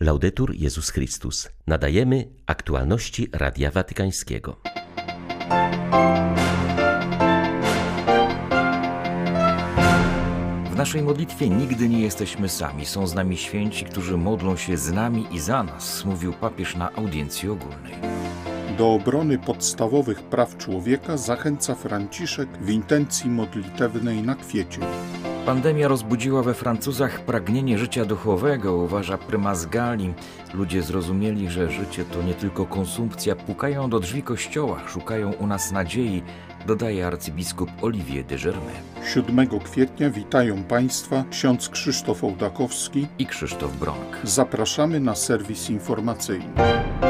Laudetur Jezus Chrystus. Nadajemy aktualności Radia Watykańskiego. W naszej modlitwie nigdy nie jesteśmy sami. Są z nami święci, którzy modlą się z nami i za nas, mówił papież na audiencji ogólnej. Do obrony podstawowych praw człowieka zachęca Franciszek w intencji modlitewnej na kwiecie. Pandemia rozbudziła we Francuzach pragnienie życia duchowego, uważa prymas Gali. Ludzie zrozumieli, że życie to nie tylko konsumpcja, pukają do drzwi kościoła, szukają u nas nadziei, dodaje arcybiskup Olivier de Germain. 7 kwietnia witają Państwa ksiądz Krzysztof Ołdakowski i Krzysztof Bronk. Zapraszamy na serwis informacyjny.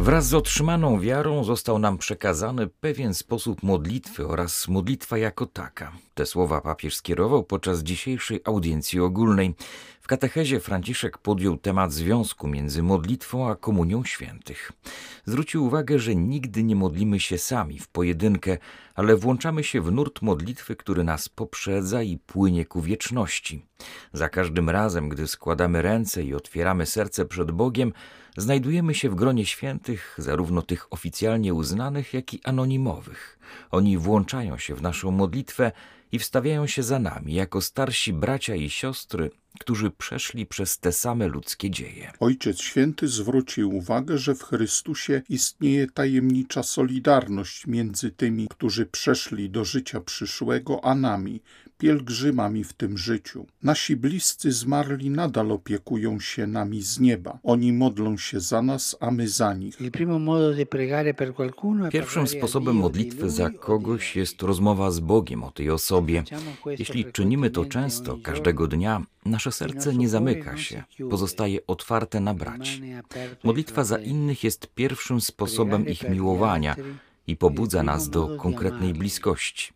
Wraz z otrzymaną wiarą został nam przekazany pewien sposób modlitwy oraz modlitwa jako taka. Te słowa papież skierował podczas dzisiejszej audiencji ogólnej. W katechezie Franciszek podjął temat związku między modlitwą a komunią świętych. Zwrócił uwagę, że nigdy nie modlimy się sami w pojedynkę, ale włączamy się w nurt modlitwy, który nas poprzedza i płynie ku wieczności. Za każdym razem, gdy składamy ręce i otwieramy serce przed Bogiem, znajdujemy się w gronie świętych, zarówno tych oficjalnie uznanych, jak i anonimowych. Oni włączają się w naszą modlitwę i wstawiają się za nami jako starsi bracia i siostry, którzy przeszli przez te same ludzkie dzieje. Ojciec Święty zwrócił uwagę, że w Chrystusie istnieje tajemnicza solidarność między tymi, którzy przeszli do życia przyszłego, a nami, pielgrzymami w tym życiu. Nasi bliscy zmarli nadal opiekują się nami z nieba. Oni modlą się za nas, a my za nich. Pierwszym sposobem modlitwy za kogoś jest rozmowa z Bogiem o tej osobie. Jeśli czynimy to często, każdego dnia, nasze serce nie zamyka się, pozostaje otwarte na braci. Modlitwa za innych jest pierwszym sposobem ich miłowania i pobudza nas do konkretnej bliskości.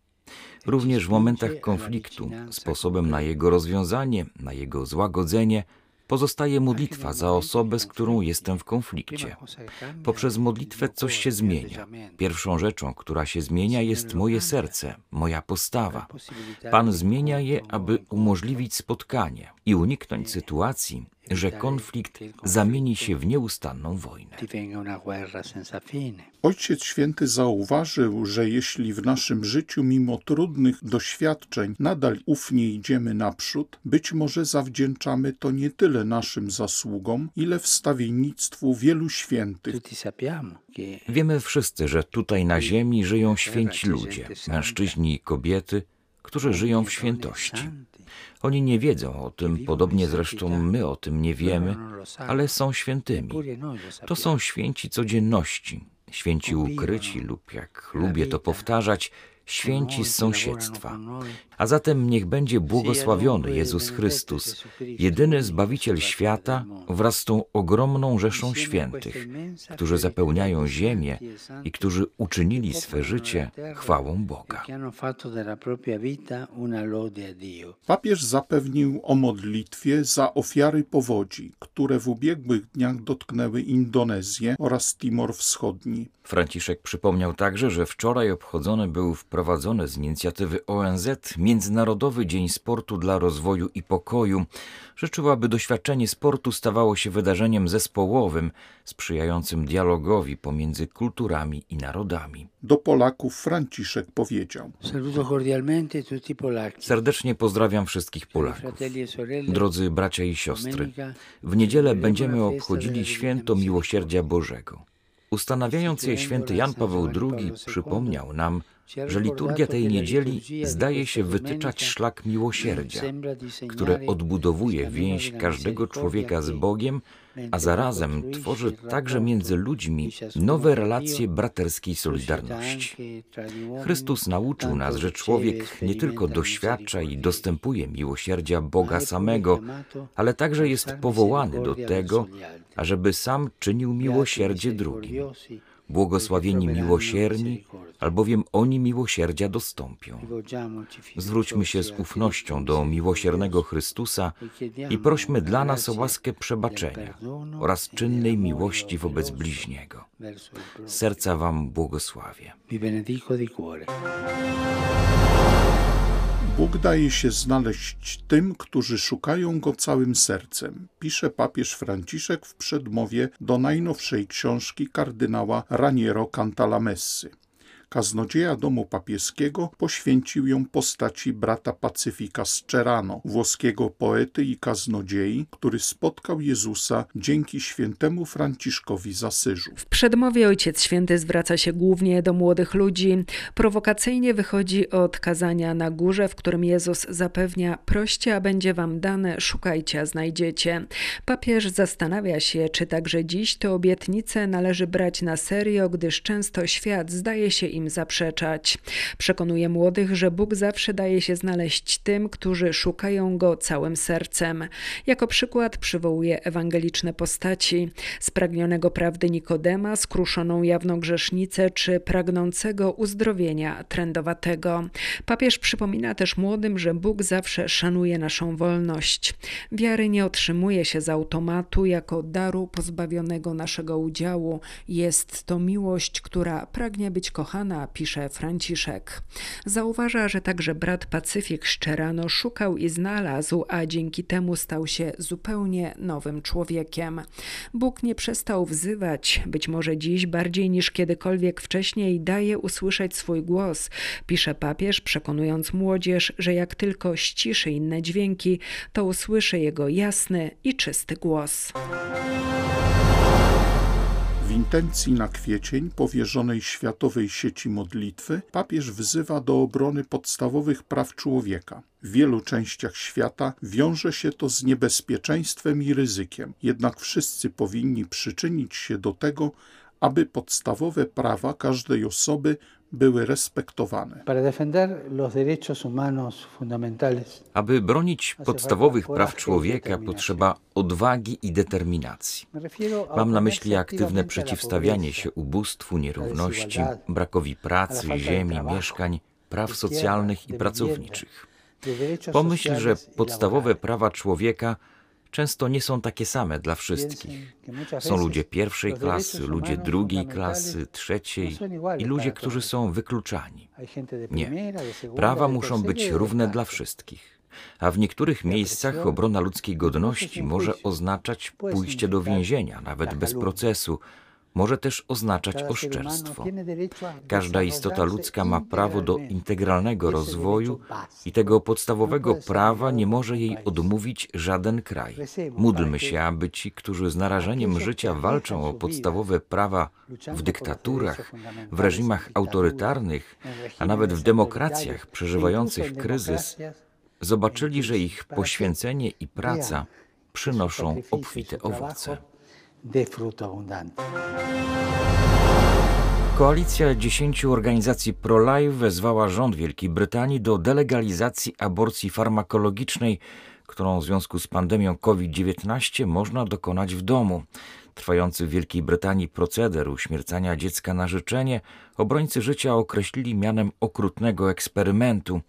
Również w momentach konfliktu, sposobem na jego rozwiązanie, na jego złagodzenie, pozostaje modlitwa za osobę, z którą jestem w konflikcie. Poprzez modlitwę coś się zmienia. Pierwszą rzeczą, która się zmienia, jest moje serce, moja postawa. Pan zmienia je, aby umożliwić spotkanie i uniknąć sytuacji, że konflikt zamieni się w nieustanną wojnę. Ojciec Święty zauważył, że jeśli w naszym życiu mimo trudnych doświadczeń nadal ufnie idziemy naprzód, być może zawdzięczamy to nie tyle naszym zasługom, ile wstawiennictwu wielu świętych. Wiemy wszyscy, że tutaj na ziemi żyją święci ludzie, mężczyźni i kobiety, którzy żyją w świętości. Oni nie wiedzą o tym, podobnie zresztą my o tym nie wiemy, ale są świętymi. To są święci codzienności, święci ukryci lub, jak lubię to powtarzać, święci z sąsiedztwa. A zatem niech będzie błogosławiony Jezus Chrystus, jedyny Zbawiciel świata, wraz z tą ogromną rzeszą świętych, którzy zapełniają ziemię i którzy uczynili swe życie chwałą Boga. Papież zapewnił o modlitwie za ofiary powodzi, które w ubiegłych dniach dotknęły Indonezję oraz Timor Wschodni. Franciszek przypomniał także, że wczoraj obchodzony był wprowadzony z inicjatywy ONZ Międzynarodowy Dzień Sportu dla Rozwoju i Pokoju. Życzył, aby doświadczenie sportu stawało się wydarzeniem zespołowym, sprzyjającym dialogowi pomiędzy kulturami i narodami. Do Polaków Franciszek powiedział: Serdecznie pozdrawiam wszystkich Polaków. Drodzy bracia i siostry, w niedzielę będziemy obchodzili święto Miłosierdzia Bożego. Ustanawiając je święty Jan Paweł II przypomniał nam, że liturgia tej niedzieli zdaje się wytyczać szlak miłosierdzia, które odbudowuje więź każdego człowieka z Bogiem, a zarazem tworzy także między ludźmi nowe relacje braterskiej solidarności. Chrystus nauczył nas, że człowiek nie tylko doświadcza i dostępuje miłosierdzia Boga samego, ale także jest powołany do tego, ażeby sam czynił miłosierdzie drugim. Błogosławieni miłosierni, albowiem oni miłosierdzia dostąpią. Zwróćmy się z ufnością do miłosiernego Chrystusa i prośmy dla nas o łaskę przebaczenia oraz czynnej miłości wobec bliźniego. Serca Wam błogosławię. Bóg daje się znaleźć tym, którzy szukają Go całym sercem, pisze papież Franciszek w przedmowie do najnowszej książki kardynała Raniero Cantalamessy kaznodzieja domu papieskiego poświęcił ją postaci brata Pacyfika z Czerano, włoskiego poety i kaznodziei, który spotkał Jezusa dzięki świętemu Franciszkowi z Asyżu. W przedmowie Ojciec Święty zwraca się głównie do młodych ludzi. Prowokacyjnie wychodzi od kazania na górze, w którym Jezus zapewnia: proście, a będzie wam dane, szukajcie, a znajdziecie. Papież zastanawia się, czy także dziś te obietnice należy brać na serio, gdyż często świat zdaje się im zaprzeczać. Przekonuje młodych, że Bóg zawsze daje się znaleźć tym, którzy szukają Go całym sercem. Jako przykład przywołuje ewangeliczne postaci spragnionego prawdy Nikodema, skruszoną jawną grzesznicę czy pragnącego uzdrowienia trędowatego. Papież przypomina też młodym, że Bóg zawsze szanuje naszą wolność. Wiary nie otrzymuje się z automatu jako daru pozbawionego naszego udziału. Jest to miłość, która pragnie być kochana pisze Franciszek. Zauważa, że także brat Pacyfik Szczerano szukał i znalazł, a dzięki temu stał się zupełnie nowym człowiekiem. Bóg nie przestał wzywać, być może dziś bardziej niż kiedykolwiek wcześniej daje usłyszeć swój głos, pisze papież, przekonując młodzież, że jak tylko ściszy inne dźwięki, to usłyszy jego jasny i czysty głos intencji na kwiecień powierzonej Światowej Sieci Modlitwy papież wzywa do obrony podstawowych praw człowieka. W wielu częściach świata wiąże się to z niebezpieczeństwem i ryzykiem, jednak wszyscy powinni przyczynić się do tego, aby podstawowe prawa każdej osoby były respektowane. Aby bronić podstawowych praw człowieka potrzeba odwagi i determinacji. Mam na myśli aktywne przeciwstawianie się ubóstwu, nierówności, brakowi pracy, ziemi, mieszkań, praw socjalnych i pracowniczych. Pomyśl, że podstawowe prawa człowieka często nie są takie same dla wszystkich. Są ludzie pierwszej klasy, ludzie drugiej klasy, trzeciej i ludzie, którzy są wykluczani. Nie. Prawa muszą być równe dla wszystkich. A w niektórych miejscach obrona ludzkiej godności może oznaczać pójście do więzienia, nawet bez procesu, może też oznaczać oszczerstwo. Każda istota ludzka ma prawo do integralnego rozwoju i tego podstawowego prawa nie może jej odmówić żaden kraj. Módlmy się, aby ci, którzy z narażeniem życia walczą o podstawowe prawa w dyktaturach, w reżimach autorytarnych, a nawet w demokracjach przeżywających kryzys, zobaczyli, że ich poświęcenie i praca przynoszą obfite owoce de fruto abundante. Koalicja dziesięciu organizacji pro-life wezwała rząd Wielkiej Brytanii do delegalizacji aborcji farmakologicznej, którą w związku z pandemią COVID-19 można dokonać w domu. Trwający w Wielkiej Brytanii proceder uśmiercania dziecka na życzenie obrońcy życia określili mianem okrutnego eksperymentu.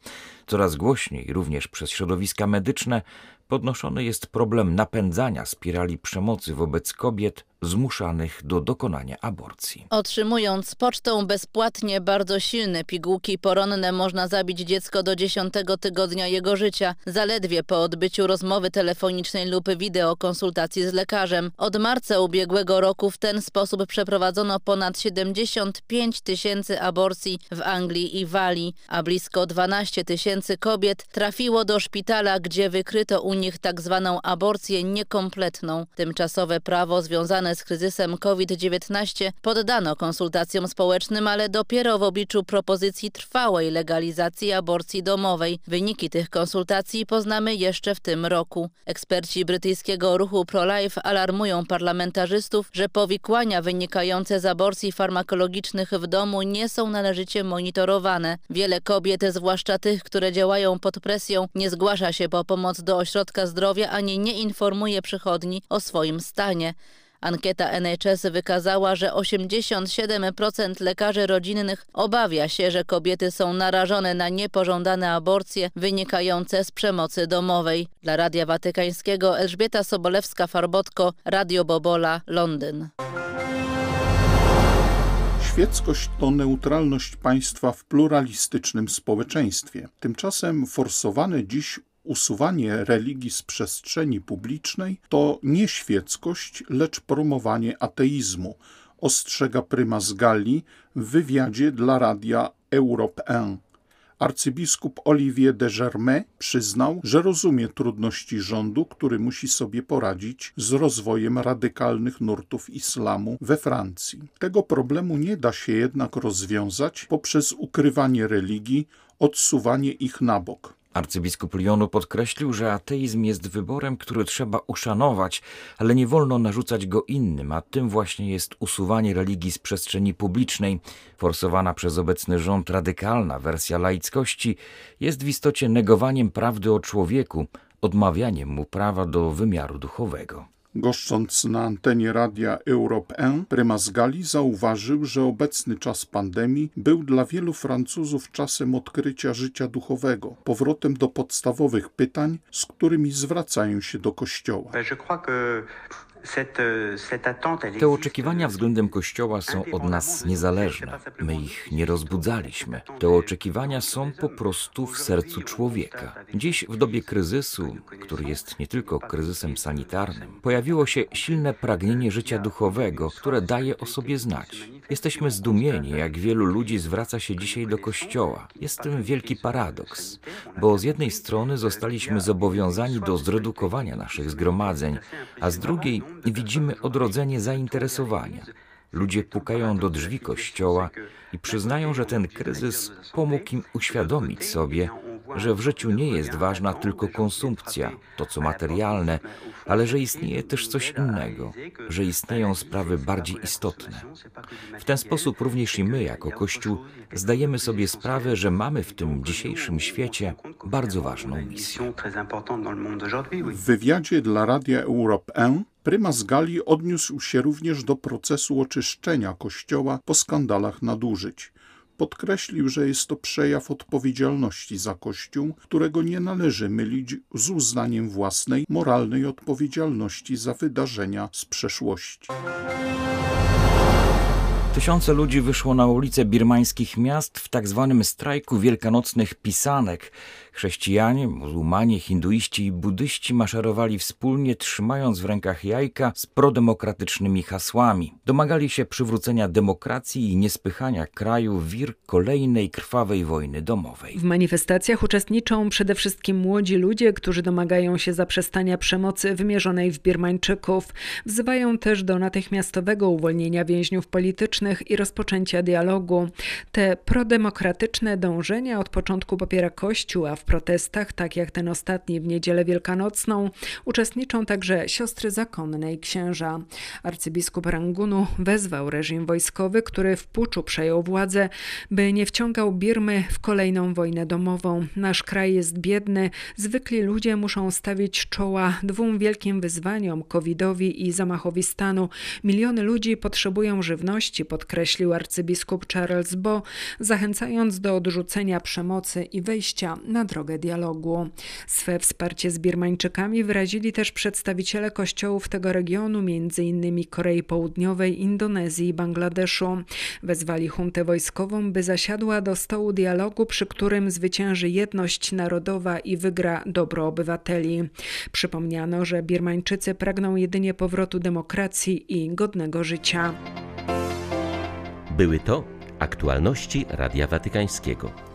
Coraz głośniej, również przez środowiska medyczne, podnoszony jest problem napędzania spirali przemocy wobec kobiet zmuszanych do dokonania aborcji. Otrzymując pocztą bezpłatnie bardzo silne pigułki poronne można zabić dziecko do dziesiątego tygodnia jego życia, zaledwie po odbyciu rozmowy telefonicznej lub wideokonsultacji z lekarzem. Od marca ubiegłego roku w ten sposób przeprowadzono ponad 75 tysięcy aborcji w Anglii i Walii, a blisko 12 tysięcy kobiet trafiło do szpitala, gdzie wykryto u nich tak zwaną aborcję niekompletną. Tymczasowe prawo związane z kryzysem COVID-19 poddano konsultacjom społecznym, ale dopiero w obliczu propozycji trwałej legalizacji aborcji domowej. Wyniki tych konsultacji poznamy jeszcze w tym roku. Eksperci brytyjskiego ruchu pro-life alarmują parlamentarzystów, że powikłania wynikające z aborcji farmakologicznych w domu nie są należycie monitorowane. Wiele kobiet, zwłaszcza tych, które działają pod presją, nie zgłasza się po pomoc do ośrodka zdrowia ani nie informuje przychodni o swoim stanie. Ankieta NHS wykazała, że 87% lekarzy rodzinnych obawia się, że kobiety są narażone na niepożądane aborcje wynikające z przemocy domowej. Dla Radia Watykańskiego Elżbieta Sobolewska-Farbotko, Radio Bobola, Londyn. Świeckość to neutralność państwa w pluralistycznym społeczeństwie. Tymczasem forsowane dziś usuwanie religii z przestrzeni publicznej to nie świeckość, lecz promowanie ateizmu, ostrzega prymas Galli w wywiadzie dla radia Europe 1. Arcybiskup Olivier de Germain przyznał, że rozumie trudności rządu, który musi sobie poradzić z rozwojem radykalnych nurtów islamu we Francji. Tego problemu nie da się jednak rozwiązać poprzez ukrywanie religii, odsuwanie ich na bok. Arcybiskup Lyonu podkreślił, że ateizm jest wyborem, który trzeba uszanować, ale nie wolno narzucać go innym, a tym właśnie jest usuwanie religii z przestrzeni publicznej. Forsowana przez obecny rząd radykalna wersja laickości jest w istocie negowaniem prawdy o człowieku, odmawianiem mu prawa do wymiaru duchowego. Goszcząc na antenie radia Europe 1, prymas Gali zauważył, że obecny czas pandemii był dla wielu Francuzów czasem odkrycia życia duchowego, powrotem do podstawowych pytań, z którymi zwracają się do Kościoła. Te oczekiwania względem Kościoła są od nas niezależne. My ich nie rozbudzaliśmy. Te oczekiwania są po prostu w sercu człowieka. Dziś, w dobie kryzysu, który jest nie tylko kryzysem sanitarnym, pojawiło się silne pragnienie życia duchowego, które daje o sobie znać. Jesteśmy zdumieni, jak wielu ludzi zwraca się dzisiaj do Kościoła. Jest tym wielki paradoks, bo z jednej strony zostaliśmy zobowiązani do zredukowania naszych zgromadzeń, a z drugiej widzimy odrodzenie zainteresowania. Ludzie pukają do drzwi kościoła i przyznają, że ten kryzys pomógł im uświadomić sobie, że w życiu nie jest ważna tylko konsumpcja, to co materialne, ale że istnieje też coś innego, że istnieją sprawy bardziej istotne. W ten sposób również i my, jako Kościół, zdajemy sobie sprawę, że mamy w tym dzisiejszym świecie bardzo ważną misję. W wywiadzie dla Radia Europe 1 Prymas Gali odniósł się również do procesu oczyszczenia Kościoła po skandalach nadużyć. Podkreślił, że jest to przejaw odpowiedzialności za Kościół, którego nie należy mylić z uznaniem własnej moralnej odpowiedzialności za wydarzenia z przeszłości. Tysiące ludzi wyszło na ulice birmańskich miast w tak zwanym strajku wielkanocnych pisanek. Chrześcijanie, muzułmanie, hinduiści i buddyści maszerowali wspólnie, trzymając w rękach jajka z prodemokratycznymi hasłami. Domagali się przywrócenia demokracji i niespychania kraju wir kolejnej krwawej wojny domowej. W manifestacjach uczestniczą przede wszystkim młodzi ludzie, którzy domagają się zaprzestania przemocy wymierzonej w Birmańczyków. Wzywają też do natychmiastowego uwolnienia więźniów politycznych i rozpoczęcia dialogu. Te prodemokratyczne dążenia od początku popiera Kościół, a w protestach, tak jak ten ostatni w niedzielę wielkanocną, uczestniczą także siostry zakonne i księża. Arcybiskup Rangunu wezwał reżim wojskowy, który w puczu przejął władzę, by nie wciągał Birmy w kolejną wojnę domową. Nasz kraj jest biedny, zwykli ludzie muszą stawić czoła dwóm wielkim wyzwaniom covidowi i zamachowi stanu. Miliony ludzi potrzebują żywności, podkreślił arcybiskup Charles Bo, zachęcając do odrzucenia przemocy i wejścia na drogę dialogu. Swe wsparcie z Birmańczykami wyrazili też przedstawiciele kościołów tego regionu, m.in. Korei Południowej, Indonezji i Bangladeszu. Wezwali huntę wojskową, by zasiadła do stołu dialogu, przy którym zwycięży jedność narodowa i wygra dobro obywateli. Przypomniano, że Birmańczycy pragną jedynie powrotu demokracji i godnego życia. Były to aktualności Radia Watykańskiego.